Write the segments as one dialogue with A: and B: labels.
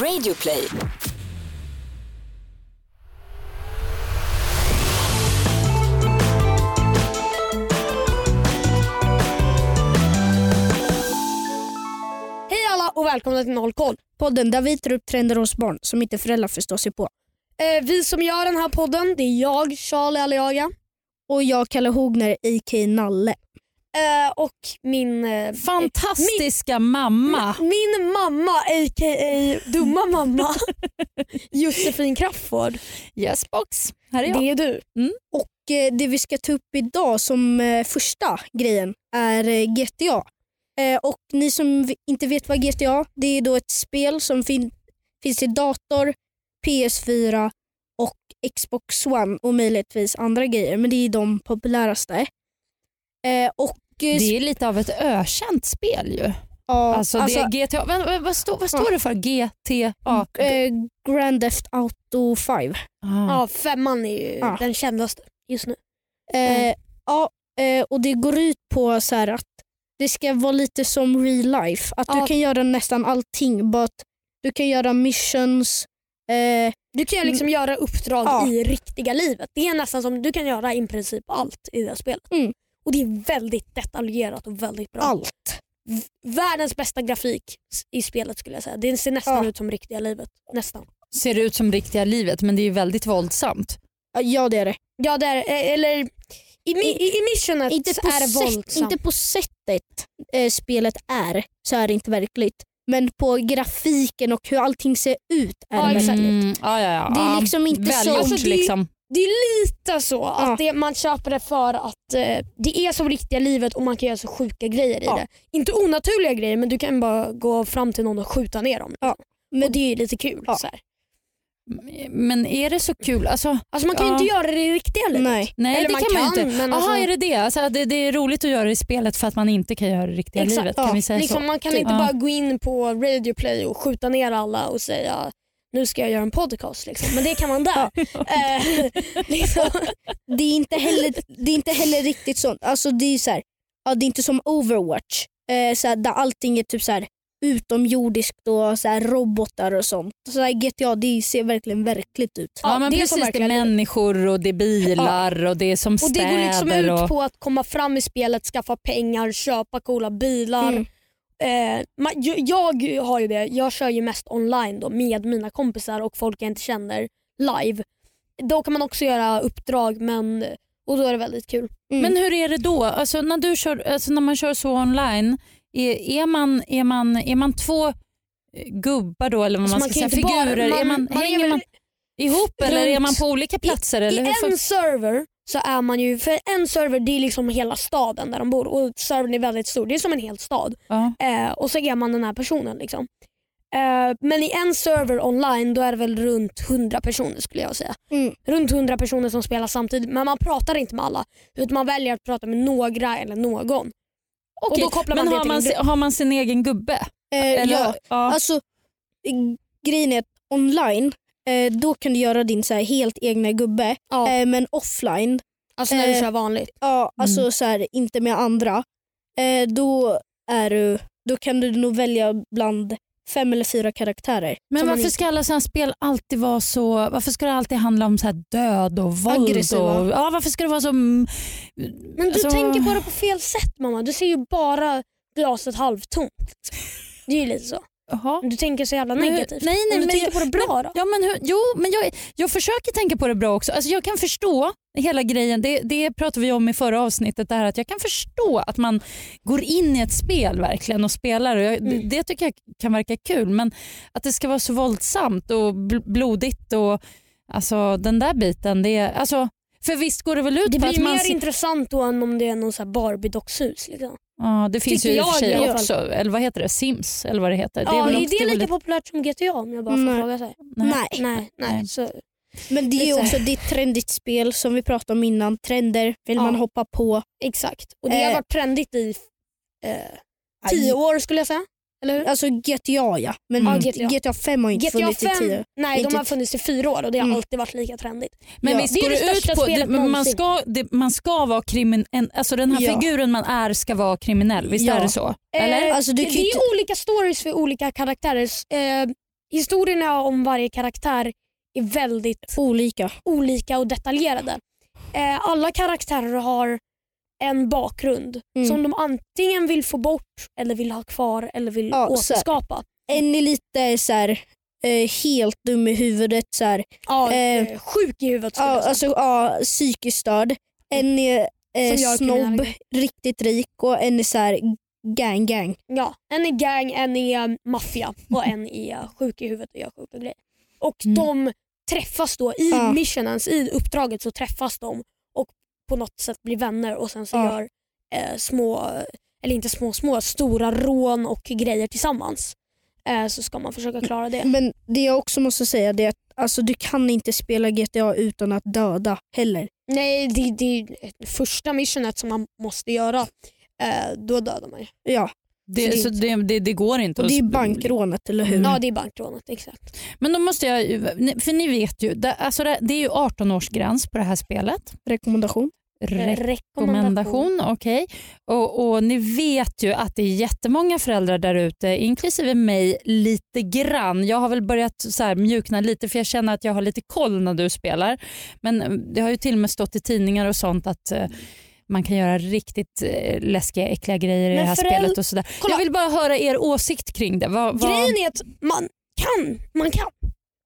A: Radioplay.
B: Hej alla och välkomna till Noll koll.
C: Podden där vi tar upp trender hos barn som inte föräldrar förstår sig på.
B: Eh, vi som gör den här podden det är jag, Charlie Aliaga
C: Och jag Kalle Hogner, a.k.a. Nalle
B: eh, och min, eh,
D: Fantastiska mamma.
B: min mamma a.k.a. dumma mamma Josefin Crafoord.
D: Yes box. Här är jag.
B: Det är du.
C: Och eh, Det vi ska ta upp idag som eh, första grejen är eh, GTA. Eh, och Ni som inte vet vad GTA det är då ett spel som fin finns till dator, PS4 och Xbox One och möjligtvis andra grejer. Men det är de populäraste. Eh, och eh,
D: Det är lite av ett ökänt spel ju.
C: ja,
D: Alltså, det är GTA. Vad, vad, vad, står, vad står det för? GTA?
C: eh, Grand Theft Auto 5.
D: Ah.
B: Ja, femman är ju
C: Ja.
B: den kändaste just nu.
C: Eh, ja, eh, och det går ut på så här att det ska vara lite som real life. Att
B: Ja.
C: du kan göra nästan allting. But du kan göra missions. Eh,
B: Du kan ju liksom göra uppdrag
C: Ja.
B: i riktiga livet. Det är nästan som du kan göra i princip allt i det här spelet.
C: Mm.
B: Och det är väldigt detaljerat och väldigt bra.
C: allt.
B: V- Världens bästa grafik i spelet skulle jag säga. Det ser nästan
C: Ja.
B: ut som riktiga livet. Nästan.
D: Ser ut som riktiga livet men det är ju väldigt våldsamt.
C: Ja, det är det.
B: Ja, det är, eh, eller i, i, i missionet
C: Inte på,
B: är det
C: sätt,
B: våldsamt.
C: inte på sättet eh, spelet är så är det inte verkligt. Men på grafiken och hur allting ser ut är
B: Ja,
C: det verkligt.
D: Mm, ja, ja, ja.
C: Det är liksom inte
D: Väl
C: som-
B: Alltså, det
D: liksom.
B: Det är lite så
C: Ja.
B: att det, man köper det för att eh, det är som riktiga livet och man kan göra så sjuka grejer i
C: Ja.
B: det. Inte onaturliga grejer men du kan bara gå fram till någon och skjuta ner dem.
C: Ja.
B: Men, och det är lite kul. Så här.
D: Men är det så kul? Alltså,
B: Alltså man kan ju inte göra det i riktiga livet.
C: Nej.
D: nej
B: Eller
D: det
B: man
D: kan man ju inte.
B: men
D: Jaha
B: alltså-
D: är det det? Alltså, det? Det är roligt att göra det i spelet för att man inte kan göra det i riktiga
B: Exakt,
D: livet. Kan vi säga
B: Liksom,
D: så?
B: man kan
C: Typ.
B: inte bara gå in på Radio Play och skjuta ner alla och säga nu ska jag göra en podcast. Liksom. Men det kan man där. Eh, liksom.
C: det, är inte heller, det är inte heller riktigt sånt. Alltså det, är så här, ja, det är inte som Overwatch eh, så här, där allting är typ så här, utomjordiskt och så här, robotar och sånt. Så här, GTA det ser verkligen verkligt ut.
D: Ja, men
B: det är
D: precis.
B: som
D: Det är människor och det är bilar och det är som
B: Och
D: städer.
B: Det går liksom ut
D: och...
B: på att komma fram i spelet, skaffa pengar, köpa coola bilar.
C: Mm.
B: Eh, ma- jag, jag har ju det, jag kör ju mest online då med mina kompisar och folk jag inte känner live. Då kan man också göra uppdrag men, och då är det väldigt kul.
C: Mm.
D: Men hur är det då? Alltså, när, du kör, alltså, när man kör så online, är, är, man, är, man, är man två eh, gubbar då eller vad
B: Så
D: man
B: man
D: ska
B: kan
D: säga,
B: inte bara-
D: figurer?
B: man-
D: är man,
B: man
D: hänger man ihop eller är man på olika platser? eller
B: I en server så är man ju, för en server det är liksom hela staden där de bor och servern är väldigt stor. Det är som en hel stad.
D: ja.
B: Eh, och så är man den här personen. Liksom. Eh, men i en server online då är det väl runt 100 personer skulle jag säga.
C: Mm.
B: Runt 100 personer som spelar samtidigt men man pratar inte med alla utan man väljer att prata med några eller någon. Och
D: Okej,
B: då kopplar man
D: Men
B: det
D: har
B: till
D: man,
B: en
D: si-
B: grupp.
D: har man sin egen gubbe?
C: Eh,
D: Eller,
C: ja,
D: ja.
C: alltså grejen är att online eh, då kan du göra din så här, helt egna gubbe
B: Ja,
C: eh, men offline,
B: alltså när du
C: eh,
B: kör vanligt.
C: ja, alltså
D: Mm.
C: så här, inte med andra, eh, då, är du, då kan du nog välja bland fem eller fyra karaktärer.
D: Men
B: som man
D: varför
B: inte-
D: ska alla sådana spel alltid vara så... Varför ska det alltid handla om så här död och våld?
C: Aggressiva.
D: Och, ja, varför ska det vara så... mm,
B: Men du
D: alltså-
B: tänker bara på fel sätt mamma. Du ser ju bara glaset halvtomt. Det är ju lite så.
D: Jaha.
B: Du tänker så jävla
D: Men
B: negativt.
D: nej, nej,
B: Om du
D: men
B: tänker
D: jag-
B: på det bra då.
D: Ja, men hur, jo, men jag, jag försöker tänka på det bra också. Alltså, jag kan förstå hela grejen. Det, det pratade vi om i förra avsnittet. Det här att jag kan förstå att man går in i ett spel verkligen och spelar. Och jag,
B: Mm.
D: det, det tycker jag kan verka kul. Men att det ska vara så våldsamt och bl- blodigt och alltså, den där biten. Det, alltså, för visst går det väl ut
B: Det
D: på att
B: blir
D: man...
B: mer
D: se-
B: intressant då än om det är någon Barbie-dockshus. Liksom.
D: Ja, det finns ju
B: Tycker
D: i och för
B: jag
D: sig
B: i alla fall.
D: också. Eller vad heter det? Sims eller vad det heter.
B: Ja,
D: väl
B: är
D: också-
B: det lika populärt som GTA om jag bara får
C: Nej.
B: fråga sig?
D: Nej.
C: Nej.
B: Nej, nej.
D: Nej.
B: Så,
C: Men det är ju också det är ett trendigt spel som vi pratade om innan. Trender vill
B: Ja.
C: man hoppa på.
B: exakt. Och det har
C: Eh.
B: varit trendigt i eh, tio år skulle jag säga. Eller hur?
C: Alltså GTA ja, men
B: Ja,
C: GTA.
B: GTA.
C: 5 har inte
B: GTA
C: funnits i
B: 5,
C: tio.
B: nej de
C: Inte-
B: har funnits i fyra år och det har
C: Mm.
B: alltid varit lika trendigt.
D: Men
C: Ja.
D: visst
B: Det är
D: går
B: det
D: det ut på
B: spelet
D: det, man, ska, det, man ska vara kriminell, alltså den här
C: Ja.
D: figuren man är ska vara kriminell, visst
C: Ja.
D: är det så? Eller?
B: Eh,
C: Alltså, du
B: det är
C: inte-
B: olika stories för olika karaktärer. Eh, historierna om varje karaktär är väldigt
C: Olika.
B: olika och detaljerade. Eh, alla karaktärer har en bakgrund
C: Mm.
B: som de antingen vill få bort eller vill ha kvar eller vill
C: Ja,
B: återskapa.
C: En är lite så här, eh, helt dum i huvudet. Så här,
B: Ja,
C: Eh,
B: eh, sjuk i huvudet
C: ja, alltså, ja, psykiskt störd. En är eh, snobb, riktigt rik och en är så här, gang gang.
B: Ja, en är gang, en är um, maffia och en är uh, sjuk i huvudet och gör sjuka grejer. Och
D: Mm.
B: de träffas då i
C: Ja.
B: missionens, i uppdraget så träffas de på något sätt blir vänner och sen så
C: Ja.
B: gör eh, små, eller inte små, små, stora rån och grejer tillsammans. Eh, så ska man försöka klara det.
C: Men det jag också måste säga det är att alltså, du kan inte spela GTA utan att döda heller.
B: Nej, det, det är första missionet som man måste göra. Eh, då dödar man ju.
C: Ja,
D: Det, så det, det, det går inte.
C: och det är bankrånet eller hur?
B: Ja, det är bankrånet. Exakt.
D: Men då måste jag, för ni vet ju, det, alltså det, det är ju 18-årsgräns på det här spelet.
C: Rekommendation.
D: Rekommendation, okej. Och, och ni vet ju att det är jättemånga föräldrar där ute, inklusive mig lite grann. Jag har väl börjat så här mjukna lite för jag känner att jag har lite koll när du spelar. Men eh, det har ju till och med stått i tidningar och sånt att eh, man kan göra riktigt eh, läskiga, äckliga grejer i
B: Men
D: det här spelet. och sådär.
B: Kolla.
D: Jag vill bara höra er åsikt kring det. Vad, vad...
B: Grejen är att man kan. Man kan.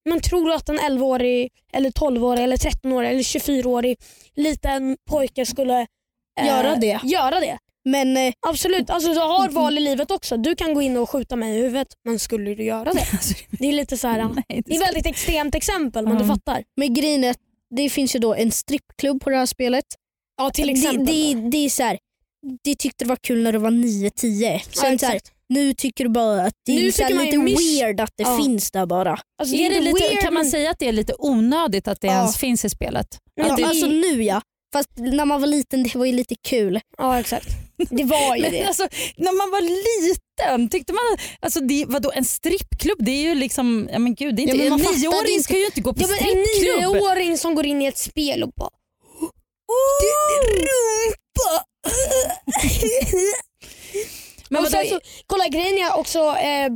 B: Man tror att en 11-årig, eller 12-årig, eller 13-årig eller 24-årig liten pojke skulle eh,
C: Göra det.
B: göra det.
C: Men eh,
B: Absolut, alltså, du har val i livet också. Du kan gå in och skjuta mig i huvudet, men skulle du göra det?
D: Alltså,
B: Det är lite så här,
D: nej,
B: det är
D: det
B: ett väldigt extremt exempel men du
D: Ja.
B: fattar.
C: med grejen är att det finns ju då en strippklubb på det här spelet.
B: Ja till exempel.
C: Det, det, det är så här, det tyckte du var kul när du var 9-10.
B: ja,
C: Sen så här. Nu tycker du bara att det
B: Nu
C: är så lite weird att det
B: Ja.
C: finns där bara.
B: alltså,
D: är det lite,
B: weird,
D: kan man säga att det är lite onödigt att det
C: Ja.
D: ens finns i spelet?
C: Ja,
B: det,
C: alltså nu ja. Fast när man var liten det var ju lite kul.
B: ja exakt. Det var ju det.
D: alltså, när man var liten, tyckte man alltså det, vadå, en strippklubb? Det är ju liksom, ja men gud, det är
C: Ja,
D: inte,
C: men man
D: en nioåring
C: inte.
D: ska ju inte gå på
B: Ja, men en
D: strippklubb.
B: nioåring som går in i ett spel och bara rumpa.
D: Men
B: och sen så, kolla grejen är också eh,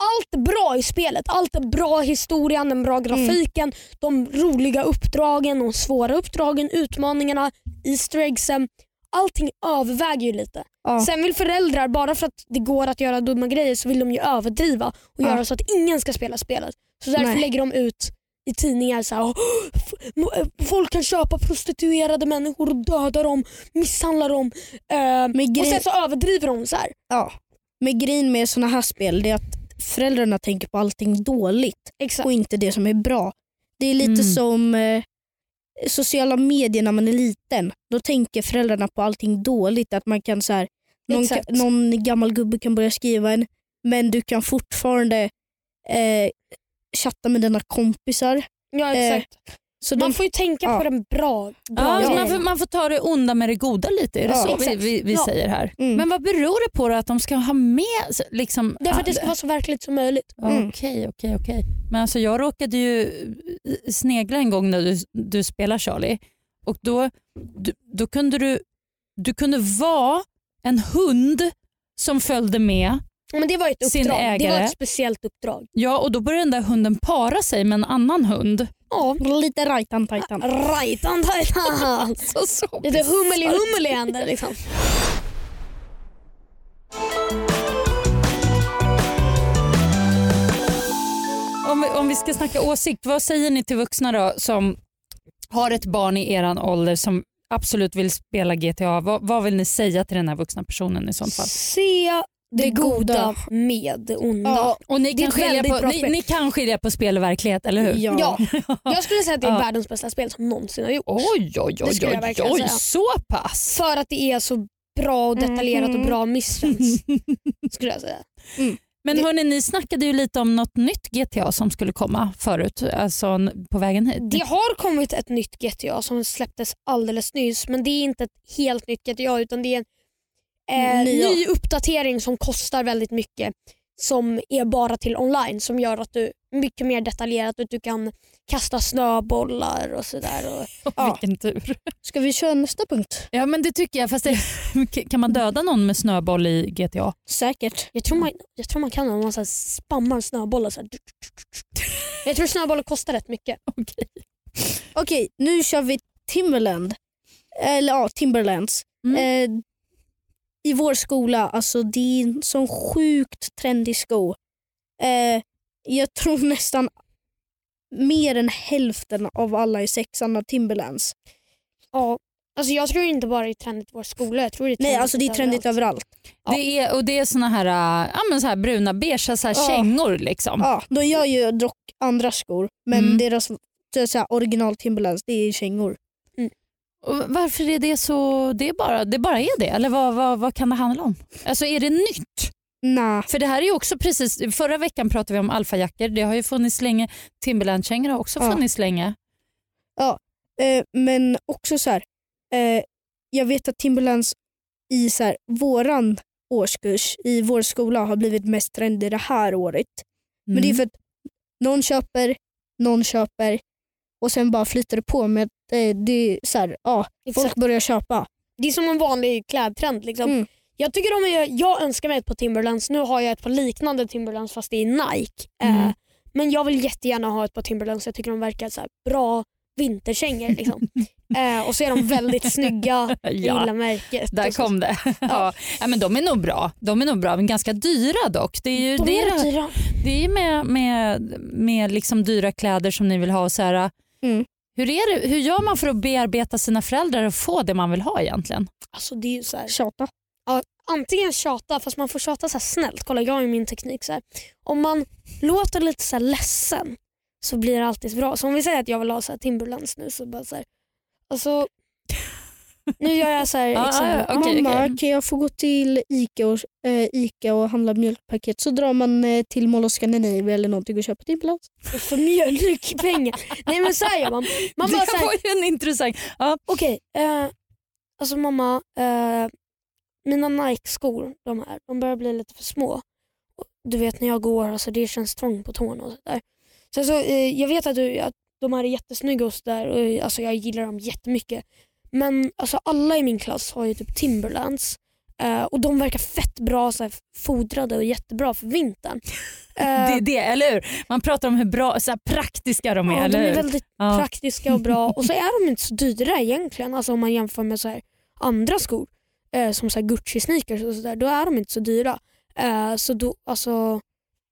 B: allt bra i spelet. Allt är bra historien, den bra grafiken, de roliga uppdragen, de svåra uppdragen, utmaningarna, Easter eggsen. Allting överväger ju lite.
C: Ja.
B: Sen vill föräldrar, bara för att det går att göra dumma grejer så vill de ju överdriva och
C: Ja.
B: göra så att ingen ska spela spelet. Så därför
C: Nej.
B: lägger de ut i tidningar så här, "Åh, f- mo- eh, folk kan köpa prostituerade människor och döda dem, misshandla dem. Eh, och sen så överdriver de så här.
C: ja. Men grejen med såna här spel det är att föräldrarna tänker på allting dåligt
B: Exakt.
C: och inte det som är bra. Det är lite
D: Mm.
C: som eh, sociala medier när man är liten. Då tänker föräldrarna på allting dåligt. Att man kan så här, någon, någon gammal gubbe kan börja skriva en men du kan fortfarande eh, chatta med dina kompisar.
B: Ja, exakt.
C: Så de,
B: man får ju tänka
C: ja.
B: på den bra, bra
D: Ja,
B: grejen.
D: man, får, man får ta det onda med det goda lite, är det
C: Ja.
D: så vi,
B: Exakt.
D: vi, vi
B: Ja.
D: säger här?
C: Mm.
D: Men vad beror det på då att de ska ha med så- liksom,
B: Därför att det ska vara så verkligt som möjligt.
C: Mm.
D: Okej, okej, okej. Men alltså jag råkade ju eh, snegla en gång när du, du spelar Charlie och då, du, då kunde du, du kunde vara en hund som följde med
B: Men det var ett
D: Sin
B: uppdrag. Det var
D: ägare.
B: ett speciellt uppdrag.
D: ja, och då började den där hunden para sig med en annan hund.
B: Ja.
C: lite rajtan tajtan.
B: Rajtan tajtan.
D: Så, så
B: Lite hummeli hummeli händer liksom.
D: Om vi, om vi ska snacka åsikt, vad säger ni till vuxna då som har ett barn i eran ålder som absolut vill spela GTA? Vad, vad vill ni säga till den här vuxna personen i sånt fall?
B: Se det, goda, med det onda.
C: Ja,
D: Och ni kan, skilja på, ni, ni kan skilja på spel och verklighet, eller hur?
C: ja.
B: Ja. Jag skulle säga att det är
D: Ja.
B: världens bästa spel som någonsin har gjorts.
D: Oj, oj, oj, oj, oj
B: säga.
D: så pass.
B: För att det är så bra och detaljerat och
C: Mhm.
B: bra missions. skulle jag säga.
D: Men
B: Det-
D: hörni, ni snackade ju lite om något nytt GTA som skulle komma förut, alltså på vägen hit.
B: Det har kommit ett nytt GTA som släpptes alldeles nyss men det är inte ett helt nytt GTA utan det är en eh,
C: Nya.
B: ny uppdatering som kostar väldigt mycket som är bara till online som gör att du mycket mer detaljerat och du kan kasta snöbollar och sådär. Och,
C: Ja.
D: Vilken tur.
C: Ska vi köra nästa punkt?
D: Ja men det tycker jag. Fast det, kan man döda någon med snöboll i GTA?
C: Säkert.
B: jag, tror man, jag tror man kan om man så här spammar snöbollar. Så här. Jag tror snöbollar kostar rätt mycket.
D: Okej.
C: Okej, nu kör vi Timberland. Eller ja, Timberlands.
D: Mm.
C: Eh, I vår skola, alltså det är en sån sjukt trendig sko. Eh, jag tror nästan mer än hälften av alla i sexan har Timberlands.
B: Ja. Alltså jag tror inte bara det är trendigt i vår skola. Jag tror det är
C: Nej,
B: trendigt
C: alltså det är trendigt överallt.
B: Ja.
D: Det är, och det är såna här, äh, ja, men så här bruna beige så här
C: Ja.
D: kängor. Liksom.
C: Ja, de gör ju dock andra skor, men
D: Mm.
C: deras så så här, original Timberlands det är kängor.
D: Och varför är det så? Det, är bara, det bara är det? Eller vad, vad, vad kan det handla om? Alltså är det nytt?
C: Nah.
D: För det här är ju också precis, förra veckan pratade vi om alfajackor. Det har ju funnits länge. Timberland-kängor har också
C: Ja.
D: funnits länge.
C: Eh, men också så här, eh, jag vet att Timberlands i så här, våran årskurs i vår skola har blivit mest trendig det här året. Men
D: Mm.
C: det är för att någon köper, någon köper och sen bara flyter det på med att eh, det är så här, ja, folk börjar köpa.
B: Det är som en vanlig klädtrend. Liksom.
C: Mm.
B: Jag, tycker de är, jag önskar mig ett par Timberlands. Nu har jag ett par liknande Timberlands fast det är Nike.
D: Mm.
B: Eh, men jag vill jättegärna ha ett par Timberlands. Jag tycker de verkar så bra vinterkängor. Liksom. eh, och så är de väldigt snygga. Jag
D: Ja.
B: gillar märket.
D: Där kom det. Ja. Ja, men de är nog bra. De är nog bra, men ganska dyra dock. Det är ju
B: De
D: det,
B: är
D: det,
B: dyra.
D: det är med, med, med liksom dyra kläder som ni vill ha. Så här,
C: Mm.
D: Hur, är det, hur gör man för att bearbeta sina föräldrar och få det man vill ha egentligen?
B: Alltså, det är ju så här,
C: Tjata.
B: antingen tjata, fast man får tjata så här snällt. Kolla jag har ju min teknik. Så här. Om man låter lite så här ledsen så blir det alltid bra. Så om vi säger att jag vill ha så här Timberlands nu så bara så här, alltså, nu gör jag så här exempel.
D: ja, Okej,
C: Mamma,
D: okej.
C: kan jag få gå till Ica och, eh, Ica och handla mjölkpaket så drar man eh, till Mall of Scandinavia eller någonting och köper Timberlands.
B: för mjölkpengar. Nej men så här gör man. Man
D: det
B: här,
D: var ju en intressant... Ja.
B: okej, eh, alltså mamma, mina Nike-skor de här, de börjar bli lite för små. Du vet när jag går, alltså det känns trångt på tårna och sådär. Så, så, eh, jag vet att, du, att de här är jättesnygga och sådär och alltså, jag gillar dem jättemycket. Men alltså, alla i min klass har ju typ Timberlands eh, och de verkar fett bra så här, fodrade och jättebra för vintern. Eh,
D: Det är det, eller hur? Man pratar om hur bra, så här, praktiska de är,
B: ja,
D: eller
B: de är väldigt
D: Ja.
B: praktiska och bra och så är de inte så dyra egentligen alltså om man jämför med så här andra skor eh, som så här Gucci sneakers och sådär. Då är de inte så dyra. Eh, så då, alltså,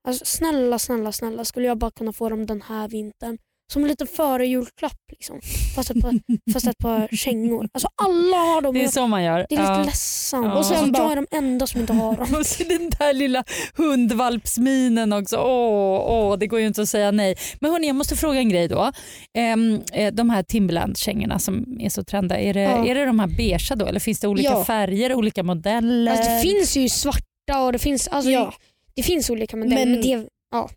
B: alltså, snälla, snälla, snälla skulle jag bara kunna få dem den här vintern. Som en liten före julklapp liksom. Fast ett par, fast ett par kängor. Alltså alla har dem.
D: Det är
B: Jag-
D: så man gör.
B: det är lite
D: Ja.
B: ledsamt.
D: Ja.
B: Och sen
C: sen
B: jag
C: bara-
B: är de enda som inte har dem.
D: Och så den där lilla hundvalpsminen också. Åh, åh, det går ju inte att säga nej. Men hörni, jag måste fråga en grej då. Ehm, eh, de här Timberland-kängorna som är så trendiga, är det,
C: Ja.
D: är det de här beigea då? Eller finns det olika
C: Ja.
D: färger, olika modeller?
B: Alltså, det finns ju svarta och det finns, alltså,
C: Ja.
B: det finns olika modeller. Men,
C: Men-
B: det,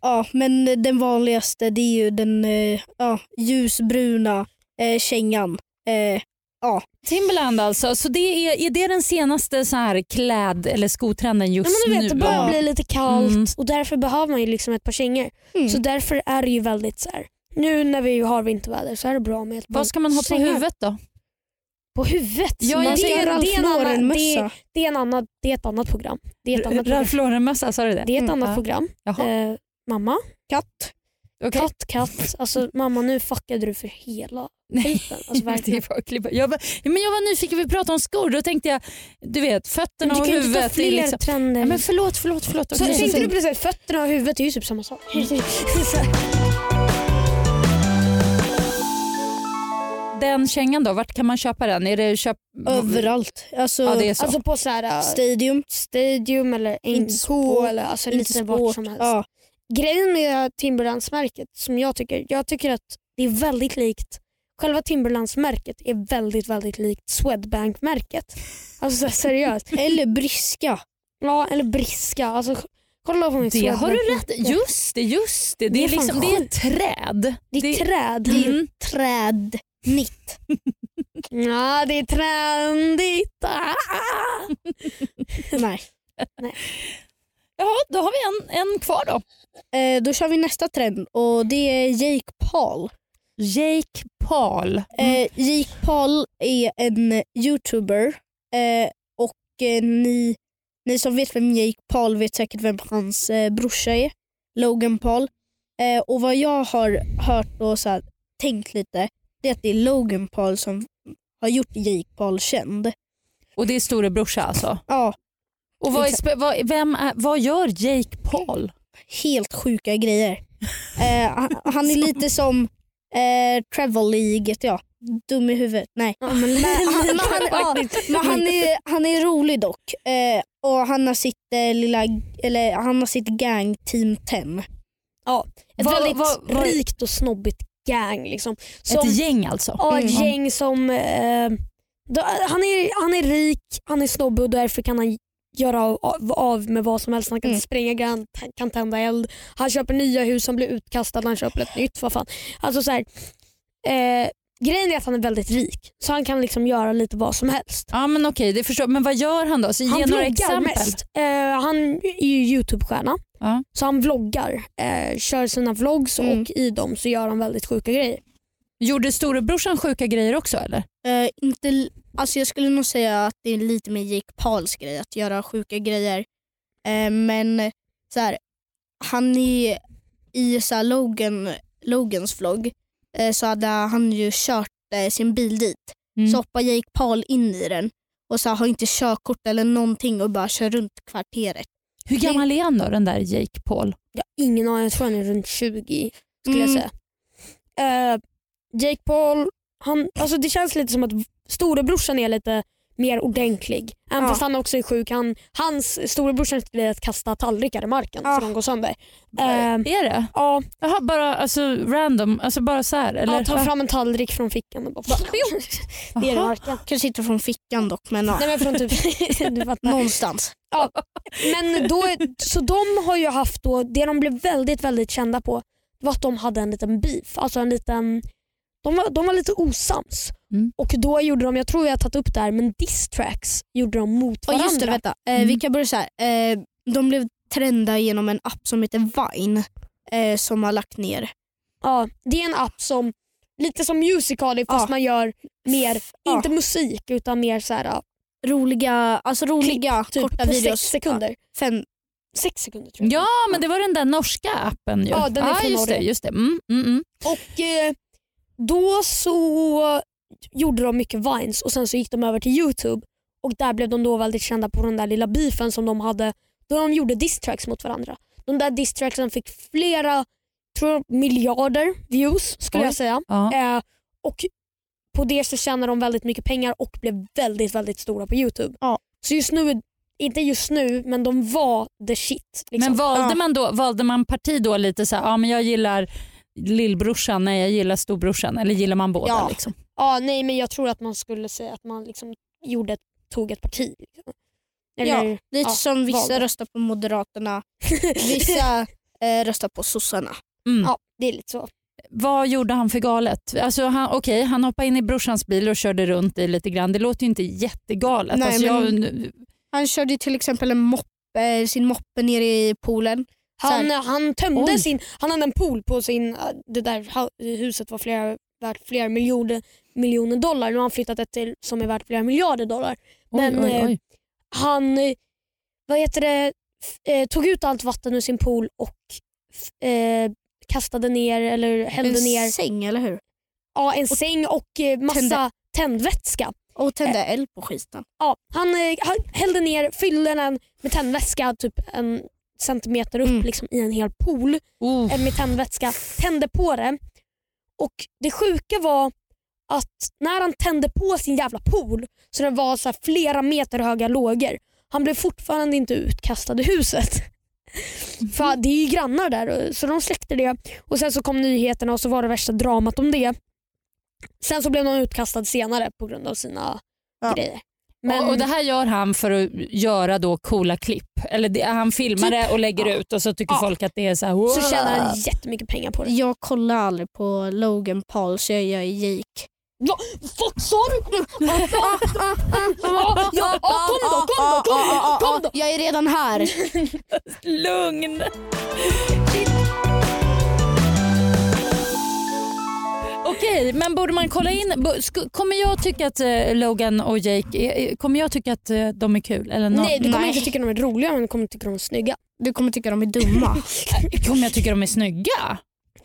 C: Ja, men den vanligaste det är ju den eh, ja, ljusbruna eh, kängan. Eh,
D: Timberland alltså, så det är, är det den senaste så här kläd eller skotrenden just
B: Ja, men du vet,
D: nu?
B: det börjar
C: Ja.
B: bli lite kallt
D: Mm.
B: och därför behöver man ju liksom ett par kängor.
C: mm.
B: Så därför är det ju väldigt så här. Nu när vi har vinterväder så är det bra med ett par
D: Vad ska man ha på
B: kängor.
D: huvudet då?
B: På huvudet?
D: Ja,
C: man ska
B: det, är, det, är en annan, det, det, är en annan, det är ett annat program. Det är ett annat program.
D: Ralph Lauren-mössa, sa du det?
B: Det är ett
C: Mm,
B: annat
D: ja.
B: program.
D: Jaha,
B: Eh, mamma,
C: Katt.
D: okej.
B: katt, katt. Alltså, mamma nu fuckade du för hela
D: Nej.
B: Alltså, verkligen.
D: Det. Jag, var, ja, men jag var nyfiken, vi pratade om skor. Då tänkte jag, du vet fötterna
B: du
D: och
B: kan ju inte ta
D: huvudet.
B: fler
D: liksom,
B: trender.
D: ja, men förlåt, förlåt, förlåt.
B: så tänkte du precis fötterna och huvudet är ju typ samma sak.
D: Den kängan då, vart kan man köpa den? Är det köp...
C: Överallt. Alltså,
D: Ja, det är så.
B: alltså på så här,
C: Stadium.
B: Stadium eller NK eller alltså lite vart
C: sport.
B: som helst.
C: Ja.
B: Grejen med Timberlands-märket som jag tycker, jag tycker att det är väldigt likt Själva Timberlands-märket är väldigt väldigt likt Swedbank-märket. Alltså seriöst.
C: Eller briska.
B: Ja, eller Briska. Alltså, kolla på mitt
D: Det har du rätt. Just det, just det. Det,
B: Det
D: är,
B: är
D: liksom, det är träd.
B: Det är träd.
D: Mm.
C: Trädnitt.
B: Ja, det är trendigt. Ah!
C: Nej.
D: Jaha, då har vi en, en kvar då.
C: Eh, då kör vi nästa trend och det är Jake Paul.
D: Jake Paul.
C: Eh, Jake Paul är en youtuber eh, och eh, ni, ni som vet vem Jake Paul vet säkert vem hans eh, brorsa är, Logan Paul. Eh, och vad jag har hört och så här, tänkt lite, det är att det är Logan Paul som har gjort Jake Paul känd.
D: Och det är storebrorsa alltså?
C: Ja,
D: Och vad, är, vad, vem är, vad gör Jake Paul?
C: helt sjuka grejer. Eh, han, han är lite som eh, Travel i GTA. Dum i huvudet. Nej. Men, men, han, men, han, ja, men han, är, han är rolig dock. Eh, och han har sitt eh, lilla, eller han har sitt gang Team 10.
B: Ja, ett
D: Vad-
B: väldigt
D: vad-
B: rikt och snobbigt gang. Liksom. Som,
D: Ett gäng alltså?
B: ja, ett
C: Mm.
B: gäng som... Eh, då, han, är, han är rik, han är snobbig och därför kan han göra av, av med vad som helst. Han kan
C: Mm.
B: spränga grann, han kan tända eld. Han köper nya hus, han blir utkastad, han köper ett nytt. Vad fan. Alltså, så här, eh, grejen är att han är väldigt rik så han kan liksom göra lite vad som helst.
D: Ja men okej, det förstår Men vad gör han då? Så ge
B: Han
D: några
B: vloggar
D: exempel.
B: mest. Eh, han är ju Youtube-stjärna.
D: Ja.
B: Så han vloggar, eh, kör sina vlogs
C: Mm.
B: och i dem så gör han väldigt sjuka grejer.
D: Gjorde storebrorsan sjuka grejer också eller?
C: Eh, inte, alltså jag skulle nog säga att det är lite mer Jake Pauls grej att göra sjuka grejer. Eh, men så här, han är i så här, Logan, Logans vlogg eh, så hade han ju kört eh, sin bil dit.
D: Mm.
C: Så hoppar Jake Paul in i den och så här, har inte körkort eller någonting och bara kör runt kvarteret.
D: Hur gammal är han då den där Jake Paul?
B: Jag har ingen aning, jag tror han är runt 20 skulle
C: Mm.
B: jag säga. Eh, Jake Paul, han, alltså det känns lite som att storebrorsan är lite mer ordentlig. Även
C: Ja.
B: fast han också är sjuk. Han, hans storebrorsans grej är att kasta tallrikar i marken
C: Ja.
B: så de går sönder. Eh,
D: Är det?
B: ja,
D: Jaha, bara alltså, random, alltså bara så här? Eller?
B: ja, tar fram en tallrik från fickan och bara ner i marken.
C: Kanske sitter från fickan dock men ja,
B: Nej, men från typ,
C: någonstans.
B: Men då, så de har ju haft då, det de blev väldigt väldigt kända på var att de hade en liten beef. Alltså en liten, de, var, de var lite osams.
D: Mm.
B: Och då gjorde de, jag tror jag har tagit upp det här, men diss tracks gjorde de mot
C: Och
B: varandra.
C: just det, vänta. Eh,
D: Mm.
C: Vi kan börja så här. Eh, de blev trenda genom en app som heter Vine eh, som har lagt ner.
B: Ja, det är en app som, lite som Musical.ly fast
C: Ja.
B: man gör mer,
C: Ja.
B: inte musik utan mer så här,
C: Roliga, alltså roliga
B: typ
C: korta
B: på
C: videos.
B: sex sekunder.
C: Ja, fem,
B: Sex sekunder tror jag.
D: Ja men det var den där norska appen ju.
B: Ja, den är från
D: just det. Just det. Mm, mm, mm.
B: Och eh, då så gjorde de mycket vines och sen så gick de över till Youtube och där blev de då väldigt kända på den där lilla beefen som de hade då de gjorde diss-tracks mot varandra. De där diss-tracksen fick flera, tror miljarder views skulle
D: Oj.
B: jag säga. Eh, och på det så tjänade de väldigt mycket pengar och blev väldigt väldigt stora på Youtube.
C: Ja.
B: Så just nu, inte just nu, men de var the shit. Liksom.
D: Men valde,
C: Ja.
D: man då, valde man parti då lite så här, ja men jag gillar lillbrorsan, nej jag gillar storbrorsan eller gillar man båda?
C: Ja.
D: Liksom?
B: Ja, nej men jag tror att man skulle säga att man liksom gjorde, tog ett parti. Liksom.
C: Ja,
B: Eller,
C: lite
B: ja,
C: som vissa
B: valde.
C: röstar på Moderaterna, vissa eh, röstar på sossarna.
D: Mm.
B: ja, det är lite så.
D: Vad gjorde han för galet? Alltså han, okej, han hoppade in i brorsans bil och körde runt i lite grann. Det låter ju inte jättegalet.
C: Nej,
D: alltså,
C: men-
D: jag,
C: Han körde till exempel en moppe, sin moppe ner i poolen.
B: Han, han tömde
D: Oj.
B: sin, han hade en pool på sin, det där huset var flera, värt flera miljoner, miljoner dollar. Nu har han flyttat ett till som är värt flera miljarder dollar. Men,
D: oj, oj,
B: eh,
D: oj.
B: Han eh, vad heter det, eh, tog ut allt vatten ur sin pool och eh, kastade ner eller hällde
C: en
B: ner
C: säng eller hur?
B: ja, en säng och eh, massa
C: tände.
B: tändvätska.
C: Och tände eld på skiten.
B: Ja, han, eh, han hällde ner, fyllde den med tändvätska typ en centimeter upp
C: Mm.
B: liksom, i en hel pool eh, med tändvätska, tände på det och det sjuka var att när han tände på sin jävla pool så det var så här flera meter höga lågor, han blev fortfarande inte utkastad i huset. För det är ju grannar där så de släckte det och sen så kom nyheterna och så var det värsta dramat om det. Sen så blev de utkastad senare på grund av sina
C: Ja.
B: grejer.
D: Men, och, och Det här gör han för att göra då coola klipp? Eller det, han filmar det och lägger
B: Typ. Ja.
D: ut och så tycker
B: Ja.
D: folk att det är så här, wow.
B: så tjänar han jättemycket pengar på det.
C: Jag kollar aldrig på Logan Paul så jag gör Jake.
B: Va, vad sa du? ja, ja, kom då, kom då, kom då, kom då.
C: Jag är redan här.
D: Lugn. Okej, men borde man kolla in... Kommer jag tycka att eh, Logan och Jake, eh, kommer jag tycka att eh, de är kul? Eller nå-
B: Nej du kommer
C: Nej.
B: inte tycka de är roliga men du kommer tycka de är snygga.
C: Du kommer tycka de är dumma.
D: Kommer jag tycka de är snygga?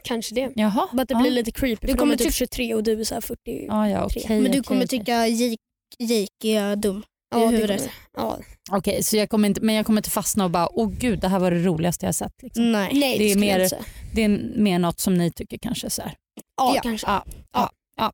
B: Kanske det.
D: Jaha.
B: Bara att det
D: ja.
B: blir lite creepy
C: Du
B: för de
C: kommer
B: är typ
C: tyck-
B: 23 och du är så här 40.
D: Ja, ja, okej.
C: Men du
D: okej,
C: kommer
D: okej.
C: tycka Jake, är dum.
B: Ja, det
C: huvudet.
B: Ja.
D: Okej, så jag kommer inte, men jag kommer inte fastna och bara åh gud det här var det roligaste jag sett. Liksom.
C: Nej.
B: Nej
D: Det är
B: skulle jag
D: mer-
B: inte säga.
D: Det är mer något som ni tycker kanske. Så här.
B: Ja,
C: Ja.
B: kanske.
D: Ja, ja, ja.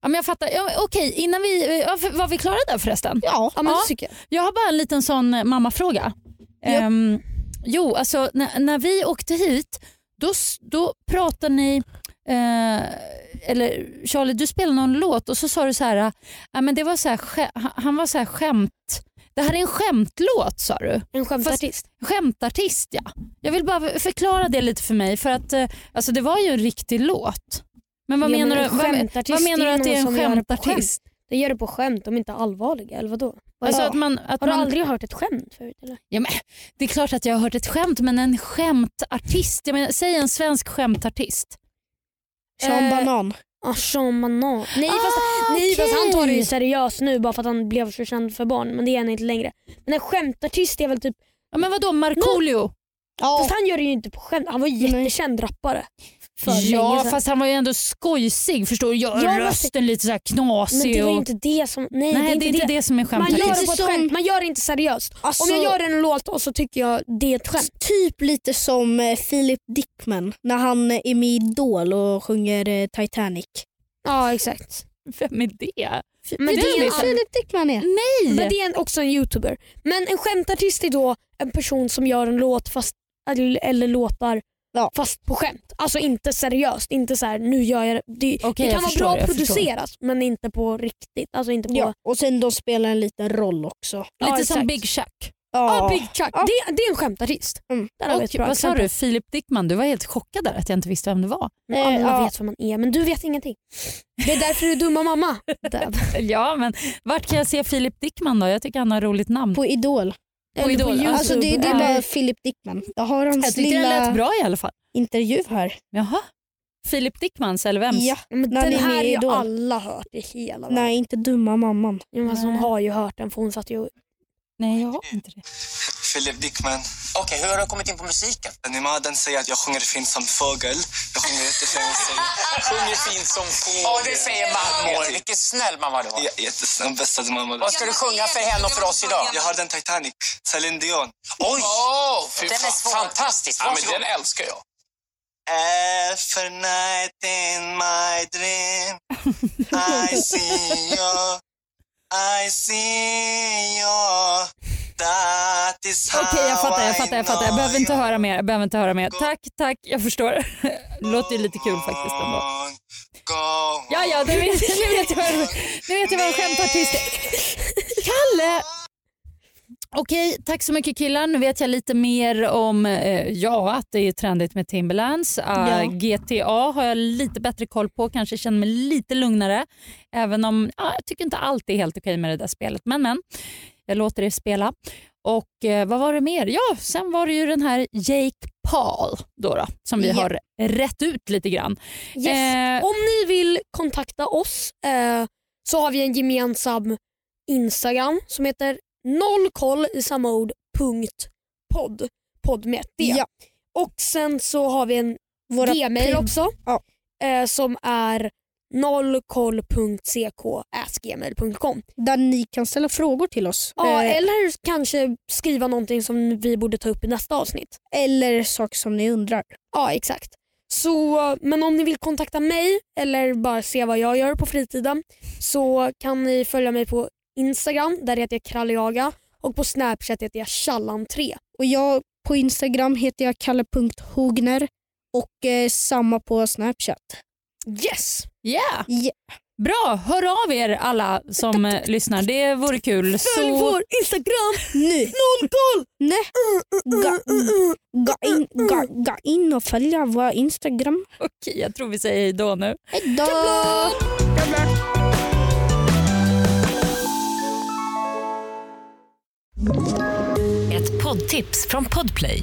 D: ja men jag fattar. Ja, Okej, innan vi, var vi klara där förresten?
C: Ja.
B: Ja men
D: Ja.
B: jag.
D: Jag har bara en liten sån mammafråga.
C: Ja.
D: Ehm, jo, alltså när, när vi åkte hit då, då pratade ni, eh, eller Charlie du spelade någon låt och så sa du så här, äh, men det var så här han- var så här skämt, det här är en skämtlåt sa du.
B: En skämtartist.
D: Skämtartist ja. Jag vill bara förklara det lite för mig för att eh, alltså, det var ju en riktig låt. Men vad
B: Ja,
D: menar
B: men
D: du, vad, vad menar du att det är en skämtartist?
B: Det gör det på skämt, de är inte allvarliga eller vadå? Vad
D: Alltså att man, att
B: har du
D: man,
B: aldrig hört ett skämt förut eller?
D: Ja, men, det är klart att jag har hört ett skämt men en skämtartist, jag menar, säg en svensk skämtartist.
C: Sean
D: Eh,
C: Banan.
B: Ah, Sean Banan. Nej,
D: Ah,
B: fast, nej fast han tar det ju seriöst nu bara för att han blev så känd för barn men det är han inte längre. Men en skämtartist är väl typ,
D: Ja, men vadå Markoolio?
B: fast han gör det ju inte på skämt, han var ju jättekänd rappare. För
D: Ja
B: länge sedan.
D: fast han var ju ändå skojsig förstår du. Gör
B: Ja, men-
D: rösten lite så här
B: Men
D: knasig.
B: det var ju
D: och...
B: inte det som, nej,
D: Nej
B: det är inte det.
D: det som är
B: Man gör det på ett
C: som-
B: skämt, man gör det inte seriöst.
C: Alltså,
B: Om jag gör en låt och så tycker jag det är ett skämt.
C: Typ lite som eh, Philip Dickman när han eh, är med i Idol och sjunger eh, Titanic.
B: Ja exakt.
D: Vem är det?
B: Men det
C: du
B: är en
C: Philip Dickman är?
D: Nej!
B: Men det är en- också en youtuber. Men en skämtartist är då en person som gör en låt fast, eller, eller låtar
C: Ja.
B: fast på skämt. Alltså inte seriöst. Inte så här, nu gör jag det. Det,
D: Okej,
B: det kan vara
D: förstår,
B: bra
D: jag förstår.
B: producerat men inte på riktigt. Alltså inte på...
C: Ja. Och sen de spelar en liten roll också.
D: Lite
B: Ja,
D: som
B: exakt.
D: Big Chuck.
B: Ja, Big Chuck.
C: Ja.
B: Det, det är en skämtartist.
C: Mm.
D: Och vad sa du? Filip Dickman? Du var helt chockad där att jag inte visste vem det var.
B: Men alla
C: Eh, ja.
B: vet vem man är men du vet ingenting. Det är därför du är dumma mamma.
D: Ja men vart kan jag se Filip Dickman då? Jag tycker han har roligt namn.
C: På Idol.
D: Idol.
B: på YouTube.
C: Alltså det, det är bara Philip Dickman. Jag har hans
D: jag tyckte den
C: lilla
D: lät bra i alla fall.
C: intervju här.
D: Jaha. Filip Dickmans eller vems?
C: Ja.
B: Men den här har ju alla hört i hela världen.
C: Nej, inte dumma mamman.
B: Ja, men alltså, hon har ju hört den för hon satt ju
D: Nej jag har inte det.
A: Philip Dickman.
E: Okej, hur har du kommit in på musiken?
A: Animaden säger att jag sjunger fint som fågel. Jag sjunger jättefint.
E: Sjunger fint som fågel. Ja, det säger mammor. Vilken snäll mamma du har.
A: Ja, Jättesnäll, bästa mamma.
E: Vad ska du sjunga för henne och för oss idag?
A: Jag har den Titanic. Celine Dion.
E: Oj! den är svår. fantastisk. Ja, men den älskar jag.
A: Every night in my dream I see you I see you That is how
D: Okej jag fattar, jag fattar, jag fattar. Jag behöver inte höra mer. Jag behöver inte höra mer. Tack, tack. Jag förstår. Det låter ju lite kul faktiskt ändå. Ja, ja, nu vet, nu vet jag vad, nu vet jag vad en skämtartist är. Kalle! Okej, tack så mycket killar. Nu vet jag lite mer om eh, ja, att det är trendigt med Timberlands. Uh,
C: Ja.
D: GTA har jag lite bättre koll på, kanske känner mig lite lugnare. Även om ja, jag tycker inte allt är helt okej med det där spelet. Men, men jag låter er spela. Och eh, vad var det mer? Ja, sen var det ju den här Jake Paul då, då som vi
B: Ja.
D: har rätt ut lite grann.
B: Yes.
D: Eh,
B: Om ni vill kontakta oss eh, så har vi en gemensam Instagram som heter nollkoll i samma ord punkt podd. Podd med ett.
C: Ja.
B: Och sen så har vi en
C: Våra prim-
B: också
C: Ja.
B: eh, som är nollkoll.ck.gmail.com.
C: Där ni kan ställa frågor till oss.
B: Ja,
C: Eh,
B: eller kanske skriva någonting som vi borde ta upp i nästa avsnitt.
C: eller saker som ni undrar.
B: Ja exakt. Så, men om ni vill kontakta mig eller bara se vad jag gör på fritiden så kan ni följa mig på Instagram, där heter jag krallejaga och på Snapchat heter jag challan3.
C: Och jag på Instagram heter jag kalle.hogner och eh, samma på Snapchat.
B: Yes!
D: Yeah.
C: Ja.
D: Bra, hör av er alla som eh, lyssnar. Det vore kul.
B: Följ
D: Så,
B: vår Instagram,
C: Nu.
B: nollkoll!
C: Nej. Ga, ga, in, ga, ga in och följa vår Instagram.
D: okej, jag tror vi säger hej då nu.
C: Hejdå!
F: Ett poddtips från Podplay.